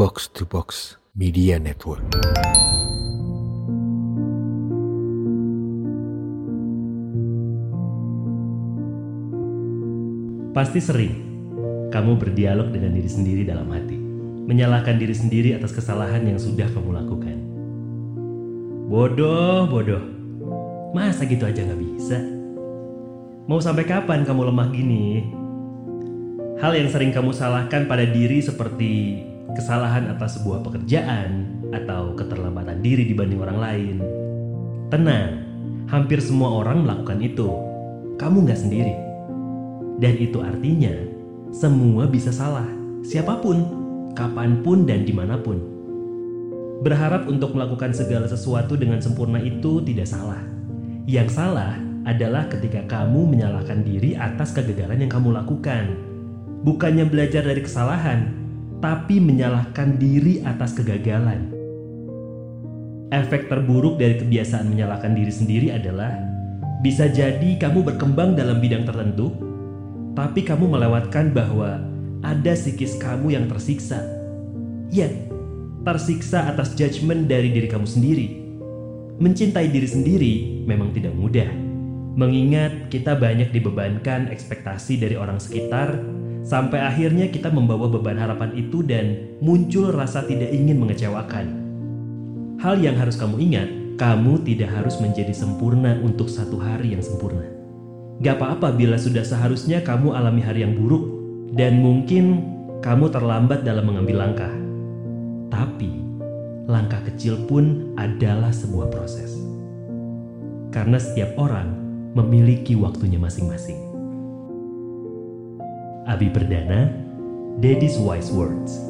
Box to Box Media Network. Pasti sering kamu berdialog dengan diri sendiri dalam hati, menyalahkan diri sendiri atas kesalahan yang sudah kamu lakukan. Bodoh, bodoh. Masa gitu aja nggak bisa? Mau sampai kapan kamu lemah gini? Hal yang sering kamu salahkan pada diri seperti kesalahan atas sebuah pekerjaan atau keterlambatan diri dibanding orang lain. Tenang, hampir semua orang melakukan itu. Kamu nggak sendiri. Dan itu artinya semua bisa salah, siapa pun, kapan pun dan di mana pun. Berharap untuk melakukan segala sesuatu dengan sempurna itu tidak salah. Yang salah adalah ketika kamu menyalahkan diri atas kegagalan yang kamu lakukan. Bukannya belajar dari kesalahan, tapi menyalahkan diri atas kegagalan. Efek terburuk dari kebiasaan menyalahkan diri sendiri adalah bisa jadi kamu berkembang dalam bidang tertentu, tapi kamu melewatkan bahwa ada psikis kamu yang tersiksa. Ya, tersiksa atas judgement dari diri kamu sendiri. Mencintai diri sendiri memang tidak mudah. Mengingat kita banyak dibebankan ekspektasi dari orang sekitar, sampai akhirnya kita membawa beban harapan itu dan muncul rasa tidak ingin mengecewakan. Hal yang harus kamu ingat, kamu tidak harus menjadi sempurna untuk satu hari yang sempurna. Gak apa-apa bila sudah seharusnya kamu alami hari yang buruk dan mungkin kamu terlambat dalam mengambil langkah. Tapi, langkah kecil pun adalah sebuah proses. Karena setiap orang memiliki waktunya masing-masing. Abi Perdana, Daddy's Wise Words.